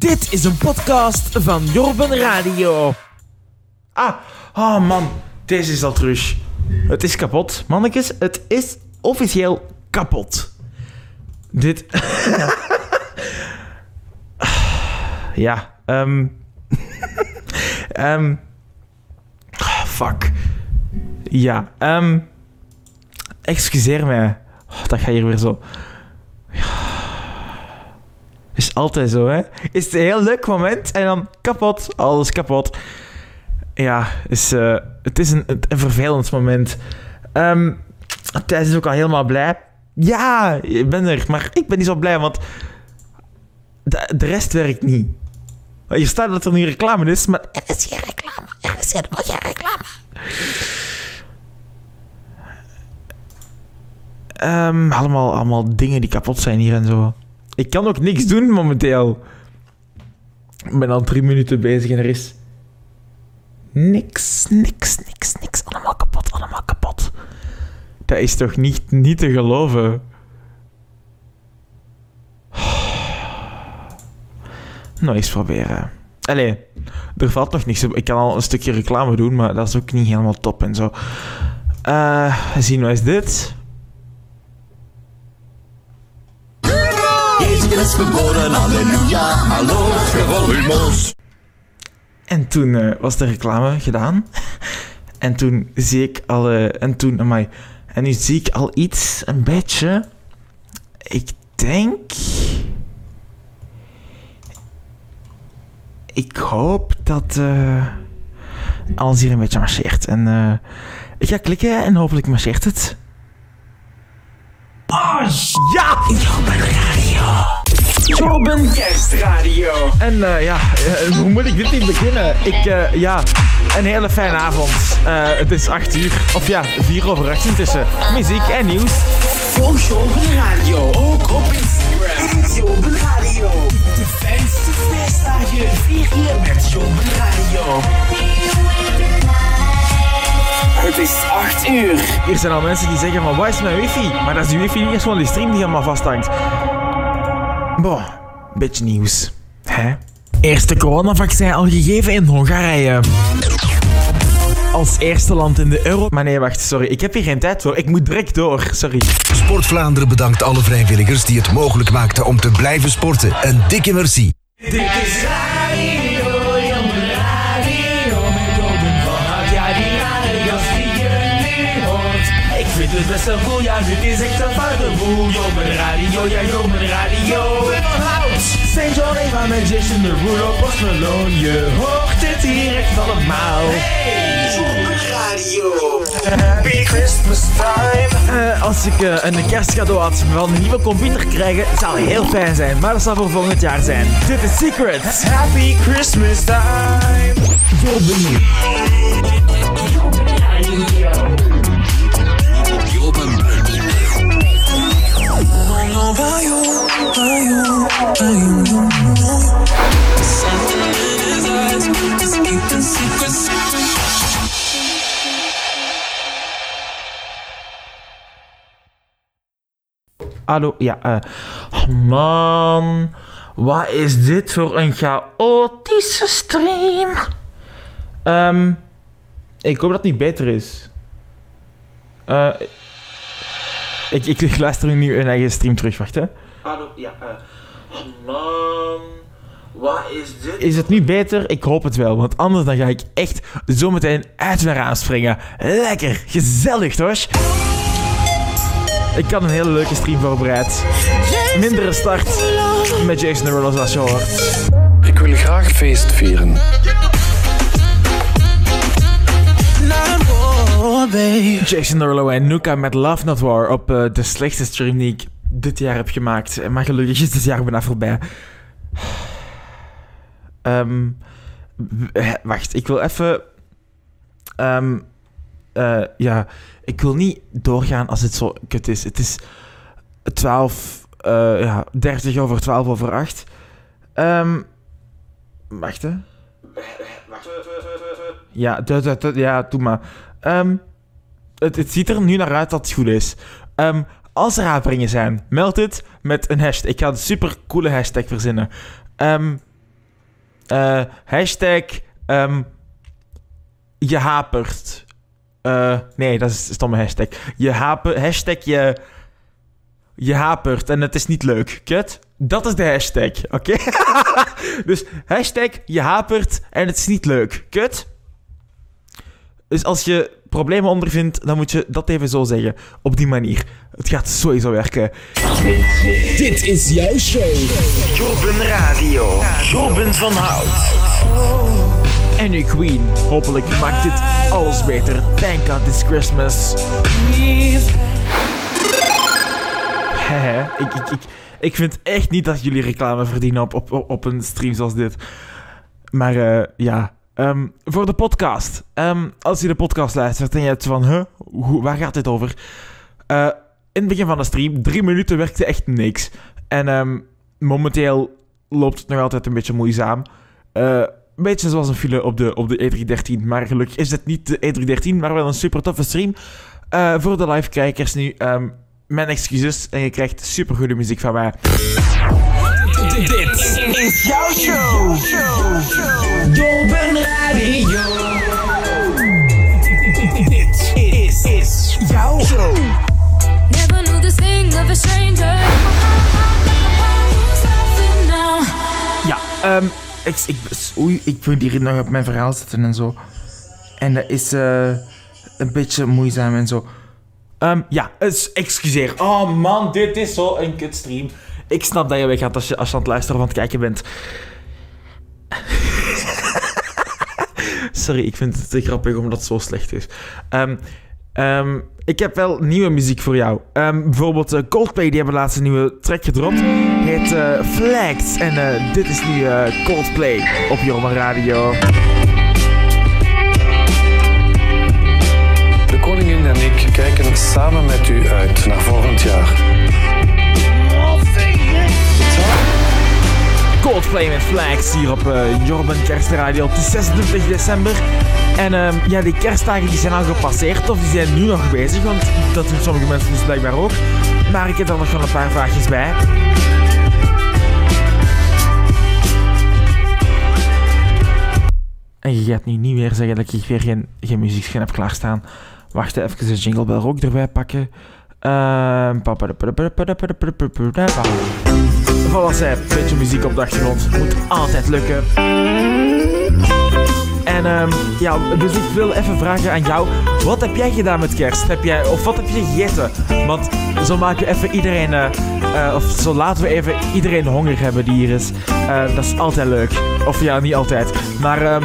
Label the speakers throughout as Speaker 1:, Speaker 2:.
Speaker 1: Dit is een podcast van Jorben Radio.
Speaker 2: Ah, oh man, deze is al terug. Het is kapot. Mannetjes, het is officieel kapot. Dit... ja, ehm... ah, fuck. Ja, ehm... excuseer mij. Oh, dat gaat hier weer zo... Is altijd zo, hè? Is het een heel leuk moment en dan kapot, alles kapot. Ja, is, eh, het is een, een vervelend moment. Ehm Thijs is ook al helemaal blij. Ja, ik ben er, maar ik ben niet zo blij, want de, de rest werkt niet. Hier staat dat er nu reclame is, maar er is geen reclame. Er is helemaal geen reclame. Ehm, allemaal, allemaal dingen die kapot zijn hier en zo. Ik kan ook niks doen momenteel. Ik ben al drie minuten bezig en er is niks, niks, niks, niks. Allemaal kapot, allemaal kapot. Dat is toch niet, niet te geloven? Nou, eens proberen. Allee, er valt nog niks. Ik kan al een stukje reclame doen, maar dat is ook niet helemaal top en zo. Eh, zien we eens dit.
Speaker 3: Is geboren, halleluja, hallo,
Speaker 2: En toen eh, was de reclame gedaan. En toen zie ik al... eh, en toen... Amai. En nu zie ik al iets, een beetje... Ik denk... Ik hoop dat eh, alles hier een beetje marcheert. En eh, ik ga klikken en hopelijk marcheert het. Oh, ja!
Speaker 1: Jorben Kerstradio.
Speaker 2: En eh, ja, eh, hoe moet ik dit niet beginnen? Ik, eh, ja, een hele fijne avond. Het is 8 uur, of ja, 4 over 8 intussen. Muziek en nieuws.
Speaker 1: Volg Jorben Radio ook op Instagram. Jorben Radio. De fijnste feestdagen vier je met Jorben Radio. Het is 8 uur.
Speaker 2: Hier zijn al mensen die zeggen van, waar is mijn wifi? Maar dat is die wifi niet, is gewoon die stream die helemaal vasthangt. Boah, beetje nieuws. Hè?
Speaker 1: Eerste coronavaccin al gegeven in Hongarije. Als eerste land in de euro...
Speaker 2: Maar nee, wacht, sorry. Ik heb hier geen tijd voor. Ik moet direct door. Sorry.
Speaker 4: Sport Vlaanderen bedankt alle vrijwilligers die het mogelijk maakten om te blijven sporten. Een dikke merci.
Speaker 1: Dit Ik vind het best wel cool, ja dit is een foute boel. Jorben Radio, ja Jorben Radio. Jorben van Hout. St. John Eva met Jason Derulo, Post Malone. Je hoort het hier echt allemaal. Hey, Jorben Radio. Happy Christmas time.
Speaker 2: Eh, als ik eh, een kerstcadeau had van een nieuwe computer krijgen, zou heel fijn zijn. Maar dat zal voor volgend jaar zijn. Dit is Secret.
Speaker 1: Happy Christmas time.
Speaker 2: Jorben. Hallo, ja. eh oh man, wat is dit voor een chaotische stream? Ehm, ik hoop dat het niet beter is. Eh, ik, ik, ik luister nu een eigen stream terug, wacht hè. Hallo, ja. oh man, wat is dit? Is het nu beter? Ik hoop het wel, want anders dan ga ik echt zometeen uit mijn raam springen. Lekker, gezellig toch? Ik had een hele leuke stream voorbereid. Mindere start met Jason Derulo zoals je hoort.
Speaker 5: Ik wil graag feest vieren.
Speaker 2: Jason Derulo en Nuka met Love Not War op eh, de slechtste stream die ik dit jaar heb gemaakt. Maar gelukkig is dit jaar bijna voorbij. Ehm, eh, wacht, ik wil even... ehm, eh, ja, ik wil niet doorgaan als het zo kut is. Het is 12... eh, ja, 30 over 12 over 8. Ehm, wacht, hè. Ja, du- du- ja, doe maar. Ehm, het, het ziet er nu naar uit dat het goed is. Ehm, als er haperingen zijn, meld het met een hashtag. Ik ga een super coole hashtag verzinnen. Ehm, Eh, hashtag ehm, je hapert. Eh, nee, dat is een stomme hashtag. Je haper, hashtag je, je hapert en het is niet leuk. Kut? Dat is de hashtag, oké? dus hashtag je hapert en het is niet leuk. Kut? Dus als je problemen ondervindt, dan moet je dat even zo zeggen. Op die manier. Het gaat sowieso werken.
Speaker 6: Dit is jouw show.
Speaker 1: Jobben Radio. Jobben van Hout.
Speaker 2: En nu Queen. Hopelijk maakt dit alles beter. Thank God this Christmas. Hehe, ik, ik, ik, ik vind echt niet dat jullie reclame verdienen op, op, op een stream zoals dit. Maar eh, ja, Ehm, voor de podcast. Ehm, als je de podcast luistert en je hebt van, huh, waar gaat dit over? Eh, in het begin van de stream, drie minuten werkte echt niks. En ehm, momenteel loopt het nog altijd een beetje moeizaam. Uh, een beetje zoals een file op de, op de E313. Maar gelukkig is het niet de E313, maar wel een super toffe stream. Uh, voor de live kijkers nu, mijn excuses. En je krijgt super goede muziek van mij.
Speaker 1: Dit is jouw show. Jobben Radio. Dit is, is jouw show.
Speaker 7: Never knew this thing of a stranger.
Speaker 2: Ja, um, ik, ik, oei, ik moet hier nog op mijn verhaal zitten en zo. En dat is uh, een beetje moeizaam en zo. Um, ja, dus, excuseer. Oh man, dit is zo een kutstream. Ik snap dat je weggaat als je, als je aan het luisteren of aan het kijken bent. Sorry, ik vind het te grappig omdat het zo slecht is. Um, um, ik heb wel nieuwe muziek voor jou. Um, bijvoorbeeld uh, Coldplay, die hebben laatst een nieuwe track gedropt. Heet uh, Flags. En uh, dit is nu Coldplay op Jorma Radio.
Speaker 5: De koningin en ik kijken samen met u uit naar volgend jaar.
Speaker 2: Coldplay met Flags hier op Jorben Kerstradio. Het is 26 december. En uh, ja, die kerstdagen die zijn al gepasseerd of die zijn nu nog bezig. Want dat doen sommige mensen dus blijkbaar ook. Maar ik heb er nog wel een paar vraagjes bij. En je gaat nu niet meer zeggen dat ik weer geen, geen muziekschen heb klaarstaan. Wacht even, de jingle bell ook erbij pakken. Ehm... Voilà, beetje muziek op de achtergrond. Moet altijd lukken. En um, ja, dus ik wil even vragen aan jou. Wat heb jij gedaan met kerst? Heb jij, of wat heb je gegeten? Want zo maken we even iedereen... Uh, of zo laten we even iedereen honger hebben die hier is. Uh, dat is altijd leuk. Of ja, niet altijd. Maar... Um,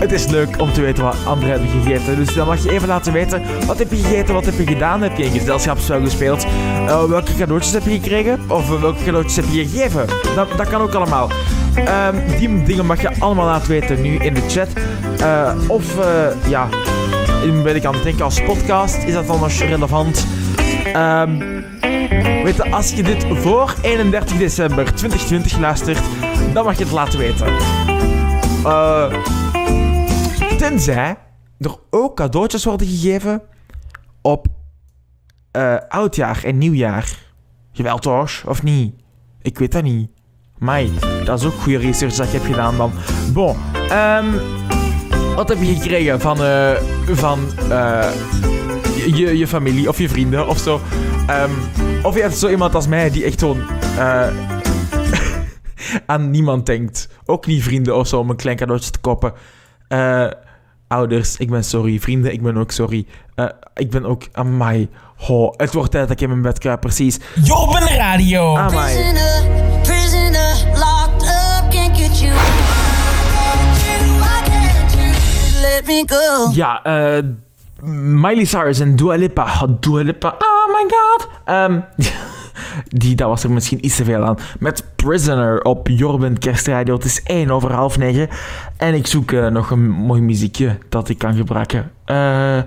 Speaker 2: het is leuk om te weten wat anderen hebben gegeten. Dus dan mag je even laten weten. Wat heb je gegeten? Wat heb je gedaan? Heb je in gezelschapsspel gespeeld? Welke cadeautjes heb je gekregen? Of welke cadeautjes heb je gegeven? Dat, dat kan ook allemaal. Um, die dingen mag je allemaal laten weten nu in de chat. Uh, of ja, ben ik aan het denken als podcast. Is dat dan nog relevant? Um, weet je, als je dit voor 31 december 2020 luistert, dan mag je het laten weten. Uh, Tenzij er ook cadeautjes worden gegeven op oudjaar en nieuwjaar. Jawel toch? Of niet? Ik weet dat niet. Mai, dat is ook goede research dat je hebt gedaan dan. Bon, um, wat heb je gekregen van, uh, van uh, je, je familie of je vrienden of zo? Um, of je hebt zo iemand als mij die echt gewoon aan niemand denkt. Ook niet vrienden of zo om een klein cadeautje te kopen. Ouders, ik ben sorry. Vrienden, ik ben ook sorry. Ik ben ook... Amai. Ho, het wordt tijd dat ik in mijn bed kruip, precies.
Speaker 1: Jobben Radio.
Speaker 2: Amai. Ja, eh... Miley Cyrus en Dua Lipa. Oh my god. Um, die, dat was er misschien iets te veel aan. Met Prisoner op Jorben Kerstradio. Het is 1 over half 9. En ik zoek uh, nog een mooi muziekje dat ik kan gebruiken. Uh,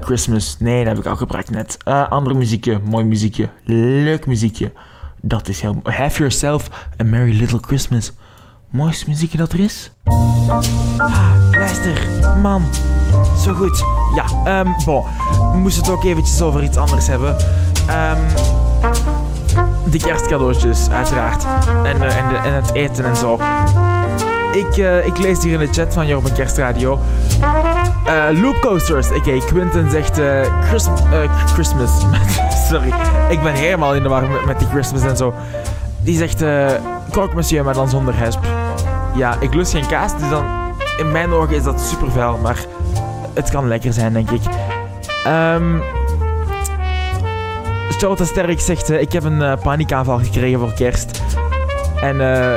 Speaker 2: Christmas. Nee, dat heb ik al gebruikt net. Uh, andere muziekje. Mooi muziekje. Leuk muziekje. Dat is heel... Have yourself a merry little Christmas. Mooiste muziekje dat er is. Ah, luister, man. Zo goed. Ja, um, bon. We moesten het ook eventjes over iets anders hebben. Um, de kerstcadeautjes, uiteraard. En, uh, en, de, en het eten en zo. ik, eh, ik lees hier in de chat van Jorben Kerstradio. Eh Loop Coasters, oké, Quinten zegt eh, Christ- eh, Christmas. Sorry, ik ben helemaal in de war met, met die Christmas en zo. Die zegt eh Croque Monsieur, maar dan zonder hesp. Ja, ik lust geen kaas, dus dan... In mijn ogen is dat super vuil, maar het kan lekker zijn, denk ik. Ehm... Stoute Sterk zegt, eh, ik heb een eh, paniekaanval gekregen voor kerst. En eh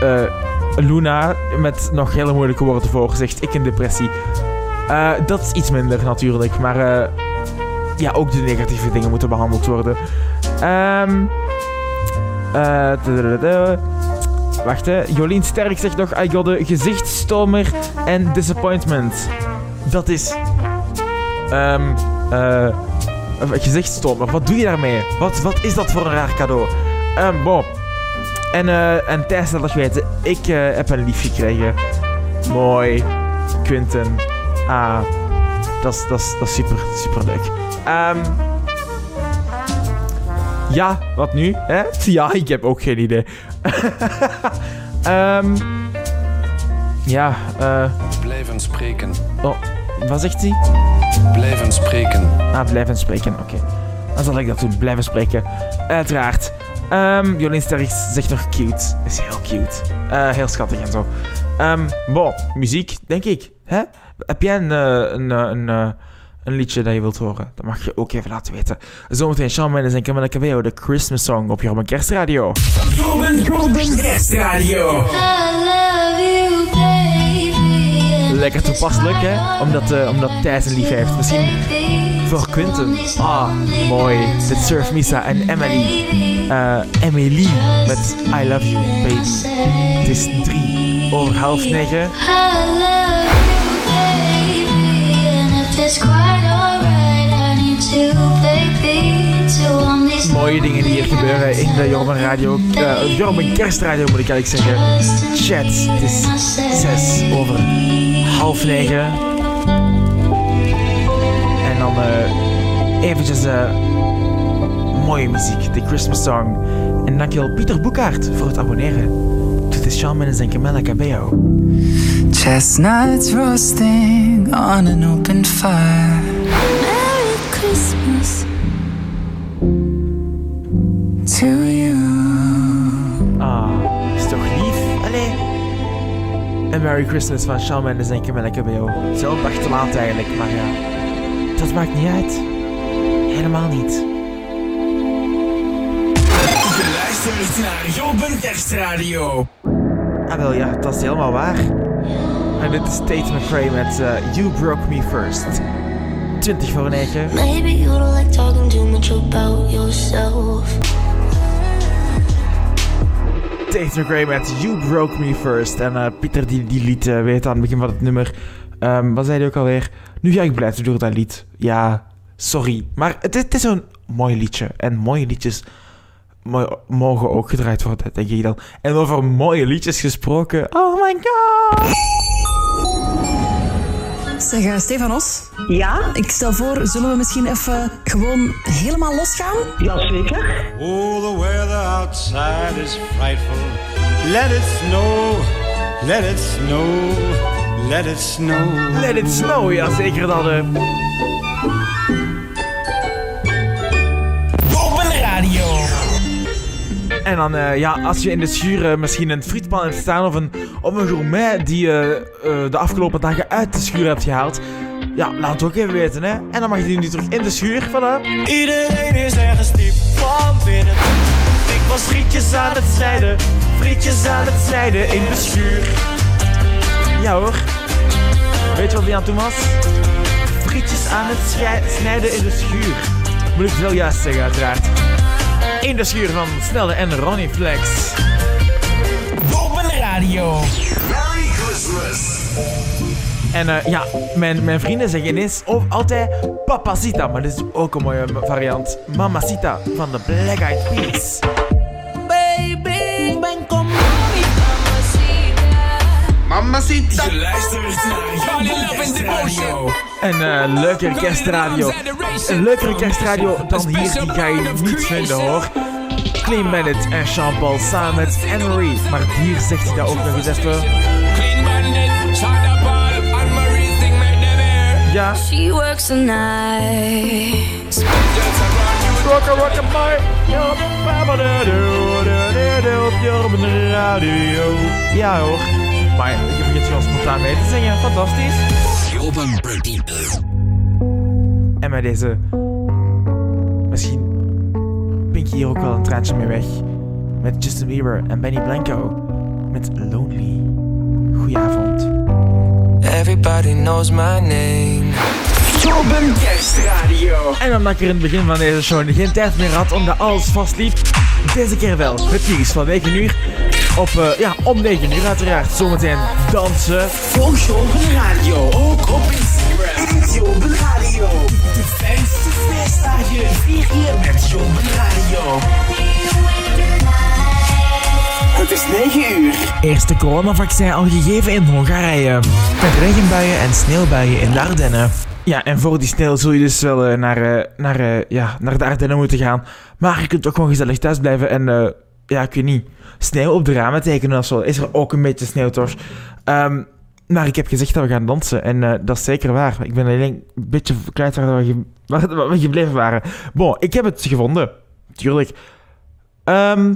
Speaker 2: eh, Luna, met nog hele moeilijke woorden voor, zegt ik een depressie. Dat is iets minder natuurlijk, maar ja, ook de negatieve dingen moeten behandeld worden. Ehm eh, dadadada. Wacht hè, Jolien Sterk zegt nog, I got a gezichtsstomer en disappointment. Dat is... ehm eh een gezichtsstomer, wat doe je daarmee? Wat, wat is dat voor een raar cadeau? Ehm bon. En, eh en Thijs laat nog weten, ik eh, heb een lief gekregen. Mooi. Quinten. Ah, dat is super, super leuk. Ehm ja, wat nu? Hè? Ja, ik heb ook geen idee. Ehm ja, eh
Speaker 5: Blijven spreken.
Speaker 2: wat zegt hij?
Speaker 5: Blijven spreken.
Speaker 2: Ah, blijven spreken, oké. Dan zal ik dat doen, blijven spreken. Uiteraard. Ehm Jolien Sterk zegt nog cute. Is heel cute. Eh, heel schattig en zo. Ehm bon, muziek, denk ik. Hè? Heb jij een, eh, een, eh, een, een liedje dat je wilt horen? Dat mag je ook even laten weten. Zometeen Shawn Mendes en Camilla Cabello, de Christmas song op Jorben Kerstradio.
Speaker 1: Jorben, Jorben Kerstradio.
Speaker 8: I love you, baby.
Speaker 2: Lekker toepasselijk, hè? Omdat, eh, omdat Thijs een lief heeft. Misschien voor Quinten. Ah, mooi. Dit Surf Misa en Emily. Eh, Emily met I Love You, baby. Het is drie over half negen. Mooie dingen die hier gebeuren in de Jorben Radio. eh Jorben Kerstradio moet ik eigenlijk zeggen. Chat, het is zes over half negen. En dan eh eventjes eh, mooie muziek, de Christmas song. En dankjewel Pieter Boekhaart voor het abonneren. Dit is Shawn Mendes en Camilla Cabello.
Speaker 9: Chestnuts roasting on an open fire.
Speaker 8: Merry Christmas.
Speaker 9: To you.
Speaker 2: Ah, is toch lief? Allee. Een Merry Christmas van Shawn Mendes en Camilla Cabello. Zelf dag te laat eigenlijk, maar ja. Dat maakt niet uit. Helemaal niet.
Speaker 1: Je luistert naar Jorben Kerstradio.
Speaker 2: Ah wel ja, dat is helemaal waar. En dit is Tate McRae met eh, You Broke Me First. 20 voor 9.
Speaker 8: Maybe you don't like talking too much about yourself.
Speaker 2: Tate McRae met You Broke Me First. En eh, Pieter die, die lied eh, weet aan het begin van het nummer. Ehm, wat zei hij ook alweer? Nu ga ik blijven door dat lied. Ja, sorry. Maar het, is- het is een mooi liedje. En mooie liedjes mo- mogen ook gedraaid worden, denk ik dan. En over mooie liedjes gesproken. Oh my god!
Speaker 10: Zeg, eh, Stefanos,
Speaker 11: Ja,
Speaker 10: ik stel voor, zullen we misschien even gewoon helemaal losgaan?
Speaker 11: jazeker.
Speaker 3: Oh, the weather outside is frightful. Let it snow, let it snow, let it snow.
Speaker 2: Let it snow, ja zeker dat. eh. En dan, eh, ja, als je in de schuur eh, misschien een frietpan hebt staan of een, of een gourmet die je eh, de afgelopen dagen uit de schuur hebt gehaald. Ja, laat het ook even weten, hè. En dan mag je die nu terug in de schuur, voilà.
Speaker 1: Iedereen is ergens diep van binnen. Ik was frietjes aan het snijden, frietjes aan het snijden in de schuur.
Speaker 2: Ja hoor. Weet je wat hij aan het doen was? Frietjes aan het snijden in de schuur. Moet ik het wel juist zeggen, uiteraard. In de schuur van Snelle en Ronnie Flex.
Speaker 1: Jorben Radio.
Speaker 3: Merry Christmas.
Speaker 2: En eh, ja, mijn, mijn vrienden zeggen ineens of altijd Papacita, maar dit is ook een mooie variant. Mamacita van de Black Eyed Peas.
Speaker 1: Baby, ben kom
Speaker 3: Mamacita.
Speaker 1: Je luistert naar Jorben Kerstradio.
Speaker 2: Een eh leukere kerstradio. Een leukere kerstradio dan hier, die ga je niet vinden hoor. Clean Bandit en Sean Paul samen met Anne-Marie. Maar hier zegt hij dat ook nog eens even. Ja.
Speaker 7: She works the night.
Speaker 2: Rocker, rocker, boy. Op de radio. Ja hoor. Maar je begint gewoon spontaan mee te zingen. Fantastisch. En met deze... Misschien pink je hier ook wel een traantje mee weg. Met Justin Bieber en Benny Blanco. Met Lonely. Goedenavond.
Speaker 1: Everybody knows my name.
Speaker 6: Jobben Kerstradio.
Speaker 2: En omdat ik er in het begin van deze show geen tijd meer had omdat alles vastliep, deze keer wel. Het nieuws van 9 uur. Op, eh, ja, om 9 uur uiteraard. Zometeen dansen.
Speaker 6: Volg Jobben Radio ook op Instagram. Jobben Radio. De fijnste feestdagen vier hier met Jobben Radio. Het is 9 uur.
Speaker 2: Eerste coronavaccin al gegeven in Hongarije. Met regenbuien en sneeuwbuien in de Ardennen. Ja, en voor die sneeuw zul je dus wel eh, naar, eh, naar, ja, naar de Ardennen moeten gaan. Maar je kunt ook gewoon gezellig thuis blijven en, eh, ja, ik weet niet, sneeuw op de ramen tekenen of zo. Is er ook een beetje sneeuw, toch? Ehm, maar ik heb gezegd dat we gaan dansen en eh, dat is zeker waar. Ik ben alleen een beetje kwijt waar we, waar gebleven waren. Bon, ik heb het gevonden. Tuurlijk. Ehm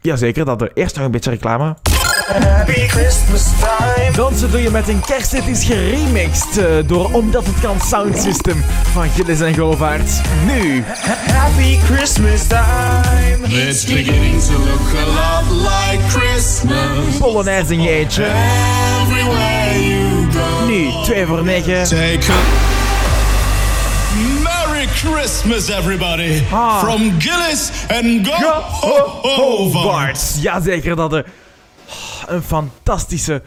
Speaker 2: Jazeker, dat er eerst nog een beetje reclame.
Speaker 6: Happy Christmas time.
Speaker 2: Dansen doe je met een kersthit is geremixed eh, door Omdat het kan Sound System van Gilles en Govaert. Nu,
Speaker 6: Happy Christmas time.
Speaker 1: It's beginning to look a lot like Christmas.
Speaker 2: Polonaise in je eentje.
Speaker 1: Everywhere you go.
Speaker 2: Nu, 2 voor 9.
Speaker 11: Take a Merry Christmas, everybody!
Speaker 2: Ah.
Speaker 11: From Gillis and Go Hobart.
Speaker 2: Govaert. Jazeker dat er een fantastische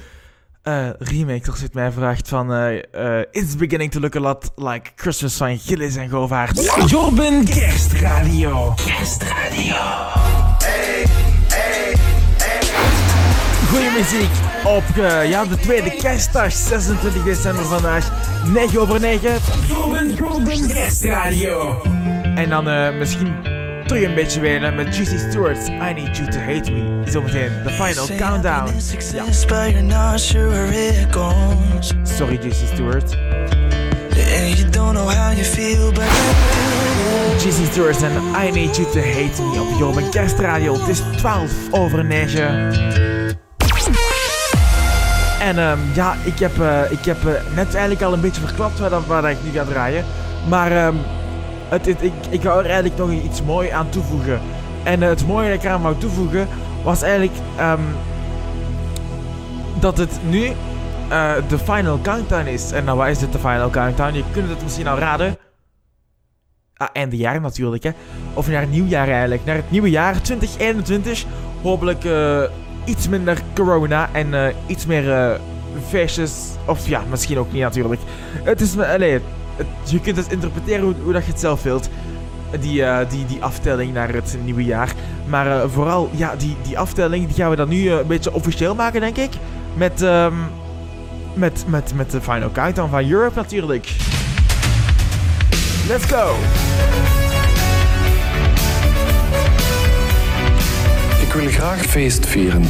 Speaker 2: eh remake, als je het mij vraagt, van eh, eh, It's Beginning to Look a Lot Like Christmas van Gilles en Govaert.
Speaker 6: Jobben Kerstradio. Kerstradio.
Speaker 2: Goeie muziek op ja, de tweede kerstdag, 26 december vandaag, 9 over 9.
Speaker 6: Jobben, Jobben Kerstradio.
Speaker 2: En dan eh, terug een beetje wenen met Juicy Stewart's I Need You To Hate Me. Zometeen de final countdown. Ja. Sorry Juicy Stewart. Juicy Stewart en I Need You To Hate Me op Jorben Kerstradio. Het is 12 over 9. En ehm, ja, ik heb, eh, ik heb eh, net eigenlijk al een beetje verklapt waar, ik nu ga draaien. Maar ehm, het, ik, ik ga er eigenlijk nog iets moois aan toevoegen. En eh, het mooie dat ik eraan wou toevoegen was eigenlijk ehm, dat het nu eh, de final countdown is. En nou, wat is dit de final countdown? Je kunt het misschien al raden. Ah, einde jaar natuurlijk, hè. Of naar het nieuwjaar eigenlijk. Naar het nieuwe jaar 2021. Hopelijk eh, iets minder corona en iets meer feestjes. Of ja, misschien ook niet natuurlijk. Het is... Allee, je kunt het interpreteren hoe, hoe dat je het zelf wilt. Die, eh, die, die aftelling naar het nieuwe jaar. Maar eh, vooral, ja, die, die aftelling die gaan we dan nu eh, een beetje officieel maken, denk ik. Met, ehm, met, met, met de final countdown van Europe natuurlijk. Let's go!
Speaker 5: Ik wil graag feest vieren.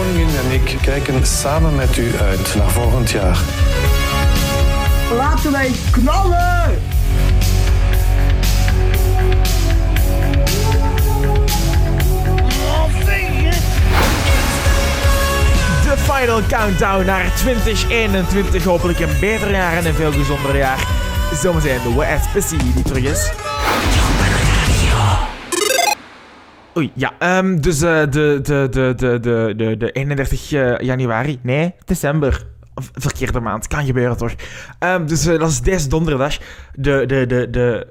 Speaker 5: Koningin en ik kijken samen met u uit naar volgend jaar.
Speaker 6: Laten wij knallen!
Speaker 2: De final countdown naar 2021. Hopelijk een beter jaar en een veel gezonder jaar. Zometeen de WSPC die terug is. Oei, ja. ehm, dus eh, de, de, de, de, de, de, de 31 eh, januari. Nee, december. Verkeerde maand. Kan gebeuren toch? Ehm, dus eh, dat is deze donderdag. De, de, de, de,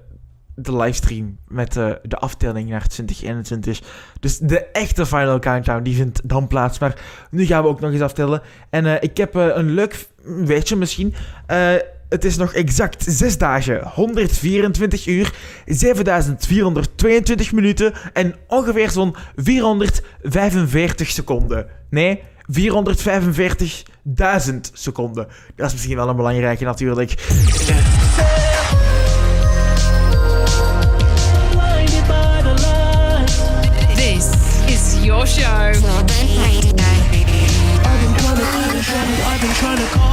Speaker 2: de livestream met de aftelling naar 2021. Dus de echte final countdown die vindt dan plaats. Maar nu gaan we ook nog eens aftellen. En ik heb een leuk weetje misschien. Eh, het is nog exact 6 dagen, 124 uur, 7422 minuten en ongeveer zo'n 445 seconden. Nee, 445.000 seconden. Dat is misschien wel een belangrijke natuurlijk.
Speaker 12: Is your show.
Speaker 1: I've been trying to.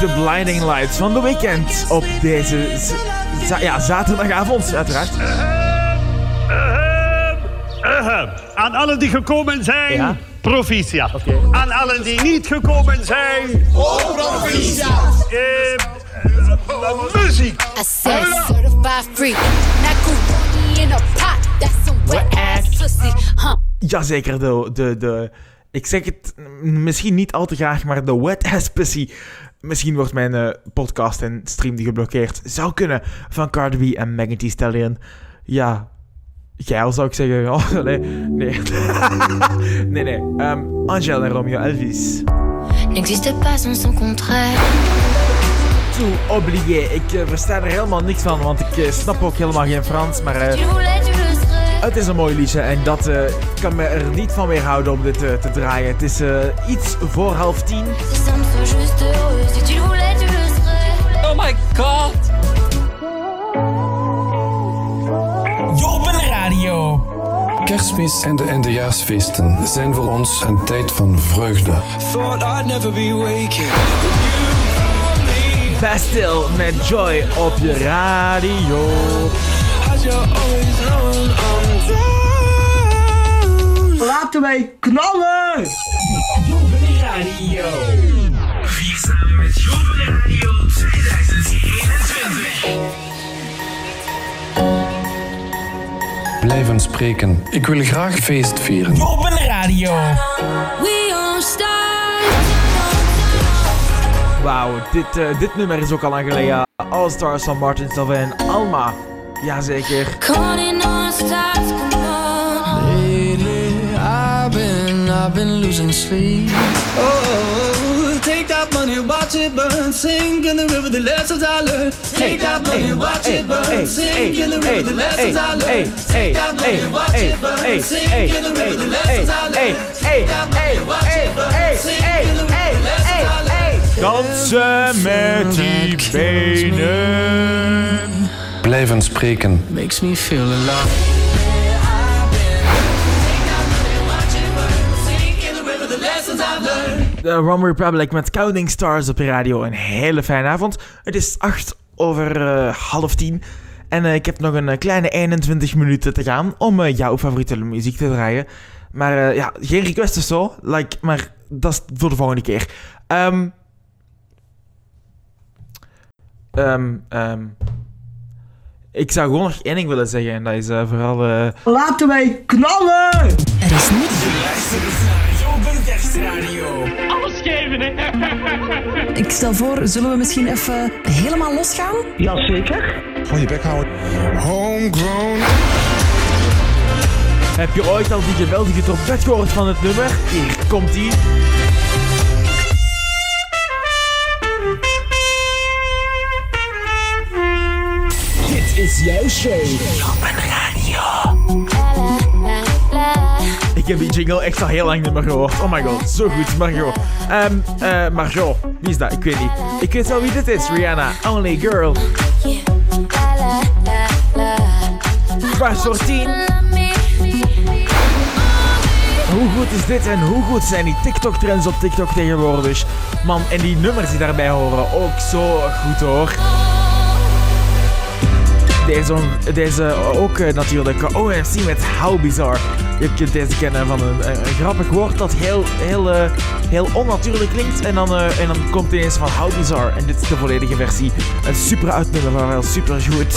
Speaker 1: The.
Speaker 2: De Blinding Lights van The Weeknd op deze za- ja, zaterdagavond, uiteraard.
Speaker 13: Ahem. Aan allen die gekomen zijn,
Speaker 2: Ja.
Speaker 13: proficiat. Aan allen die niet gekomen zijn,
Speaker 1: Oh, proficiat.
Speaker 13: eh, eh, muziek.
Speaker 14: I said certified freak. Now go in a pot. That's some wet ass pussy, huh?
Speaker 2: Jazeker, de, de, de... Ik zeg het misschien niet al te graag, maar de wet ass pussy. Misschien wordt mijn eh, podcast en stream die geblokkeerd. Zou kunnen van Cardi B en Megan Thee Stallion. Ja, geil zou ik zeggen. Oh, nee, nee. nee, nee. Ehm Angel en Romeo Elvis.
Speaker 14: N'existe pas sans son contraire.
Speaker 2: Toe, obligé. Ik eh, versta er helemaal niks van, want ik eh, snap ook helemaal geen Frans. Maar het is een mooi liedje en dat kan me er niet van weerhouden om dit te draaien. Het is iets voor half tien.
Speaker 1: My god. Radio.
Speaker 5: Kerstmis en de eindejaarsfeesten zijn voor ons een tijd van vreugde.
Speaker 1: Thought I'd never be waking.
Speaker 2: Bastille met Joy op je radio.
Speaker 15: Laten wij knallen!
Speaker 1: Jobben Radio. Vier samen met Jobben Radio 2021.
Speaker 5: Blijven spreken. Ik wil graag feest vieren.
Speaker 1: Jobben Radio.
Speaker 14: We stars.
Speaker 2: Wauw, dit, eh, dit nummer is ook al lang geleden. All Stars van Martin Solveig en Alma. Jazeker.
Speaker 14: Calling all stars, come on.
Speaker 1: Lately, I've been, I've been losing sleep. Oh, take that money, watch it burn, sink in the river, the lessons I learned. Take that money, watch it burn, sink in the river, the lessons I learned. Take that money, watch it burn, sink in the river, the lessons I learned. Take that money, watch it burn, sink in the river, the lessons I learned.
Speaker 2: Dansen met die benen.
Speaker 5: Blijven spreken.
Speaker 1: Makes me feel alive.
Speaker 2: De Rum Republic met Counting Stars op de radio. Een hele fijne avond. Het is 8 over eh, half 10. En eh, ik heb nog een eh, kleine 21 minuten te gaan om jouw favoriete muziek te draaien. Maar eh, ja, geen request of zo. Like, maar dat is voor de volgende keer. Ehm ehm, ehm, ik zou gewoon nog één ding willen zeggen. En dat is vooral...
Speaker 15: Laten wij knallen!
Speaker 10: Er is
Speaker 1: Kerstradio. Alles geven, hè?
Speaker 10: Ik stel voor, zullen we misschien even helemaal losgaan?
Speaker 15: Jazeker.
Speaker 16: Gewoon je bek houden. Homegrown.
Speaker 2: Heb je ooit al die geweldige trompet gehoord van het nummer? Hier komt ie.
Speaker 1: Dit is jouw show.
Speaker 2: Jingle echt al heel lang niet meer. Oh my god, zo goed, Margot. Ehm, eh, Margot, wie is dat? Ik weet niet. Ik weet wel wie dit is, Rihanna. Only Girl. Voor tien. Hoe goed is dit en hoe goed zijn die TikTok-trends op TikTok tegenwoordig? Man, en die nummers die daarbij horen, ook zo goed hoor. Deze, deze ook eh, natuurlijk OMC met How Bizarre. Je kunt deze kennen van een, een, een grappig woord dat heel, heel, eh, heel onnatuurlijk klinkt. En dan, eh, en dan komt ineens van How Bizarre. En dit is de volledige versie. Een super uitnummer, maar wel super goed.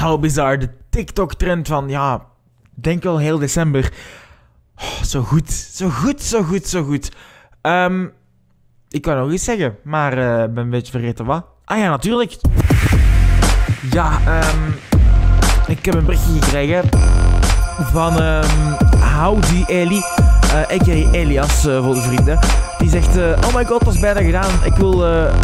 Speaker 2: How Bizarre, de TikTok-trend van, ja, denk wel heel december. Oh, zo goed, zo goed, zo goed, zo goed. Ehm, ik kan nog iets zeggen, maar eh, ik ben een beetje vergeten wat. Ah ja, natuurlijk. Ja, ehm, ik heb een berichtje gekregen van ehm Howdy Eli, eh a.k.a. Elias voor de vrienden. Die zegt, oh my god, dat is bijna gedaan. Ik wil eh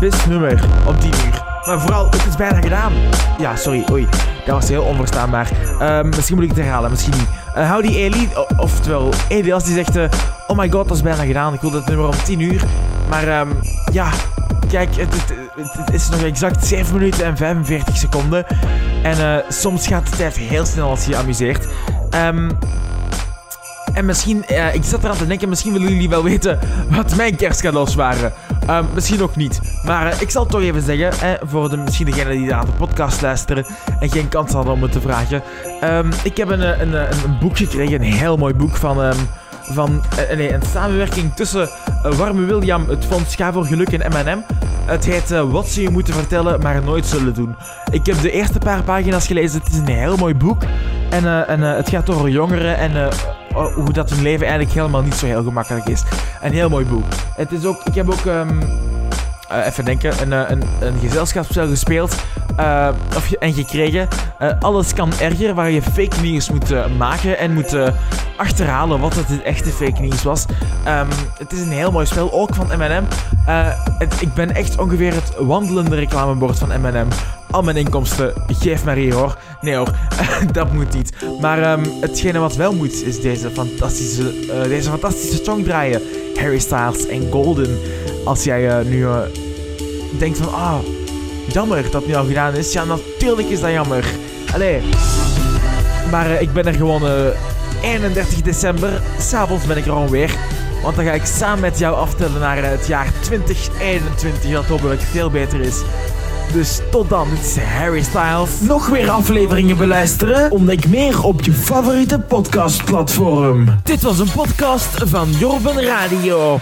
Speaker 2: best nummer op 10 uur. Maar vooral, het is bijna gedaan. Ja, sorry, oei. Dat was heel onverstaanbaar. Ehm, misschien moet ik het herhalen, misschien niet. Howdy Eli, o- oftewel Elias, die zegt... Oh my god, dat is bijna gedaan. Ik wilde het nummer om 10 uur. Maar ehm, ja, kijk, het, het, het- is nog exact 7 minuten en 45 seconden. En eh, soms gaat de tijd heel snel als je je amuseert. Ehm, en misschien, eh, ik zat eraan te denken, misschien willen jullie wel weten wat mijn kerstcadeaus waren. Ehm, misschien ook niet. Maar eh, ik zal het toch even zeggen, voor de, misschien degenen die naar de podcast luisteren en geen kans hadden om het te vragen. Ik heb een, een, een, een boek gekregen, een heel mooi boek van, van eh, nee, een samenwerking tussen eh, Warme William, het Fonds Ga voor Geluk en M&M. Het heet eh, Wat ze je moeten vertellen, maar nooit zullen doen. Ik heb de eerste paar pagina's gelezen. Het is een heel mooi boek. En, en het gaat over jongeren en oh, hoe dat hun leven eigenlijk helemaal niet zo heel gemakkelijk is. Een heel mooi boek. Het is ook, ik heb ook, ehm, eh, even denken, een, eh, een, een gezelschapsspel gespeeld eh, of, en gekregen. Alles kan erger, waar je fake nieuws moet maken en moet achterhalen wat het echte fake nieuws was. Ehm, het is een heel mooi spel, ook van M&M. Ik ben echt ongeveer het wandelende reclamebord van M&M. Al mijn inkomsten, geef maar hier hoor. Nee hoor, dat moet niet. Maar ehm, hetgene wat wel moet, is deze fantastische, deze fantastische song draaien. Harry Styles en Golden. Als jij eh, nu eh, denkt van, ah, jammer dat het nu al gedaan is. Ja, natuurlijk is dat jammer. Allee. Maar eh, ik ben er gewoon eh, 31 december. S'avonds ben ik er gewoon weer. Want dan ga ik samen met jou aftellen naar het jaar 2021. Dat hopelijk veel beter is. Dus tot dan, dit is Harry Styles.
Speaker 1: Nog meer afleveringen beluisteren? Ontdek meer op je favoriete podcastplatform.
Speaker 2: Dit was een podcast van Jorben Radio.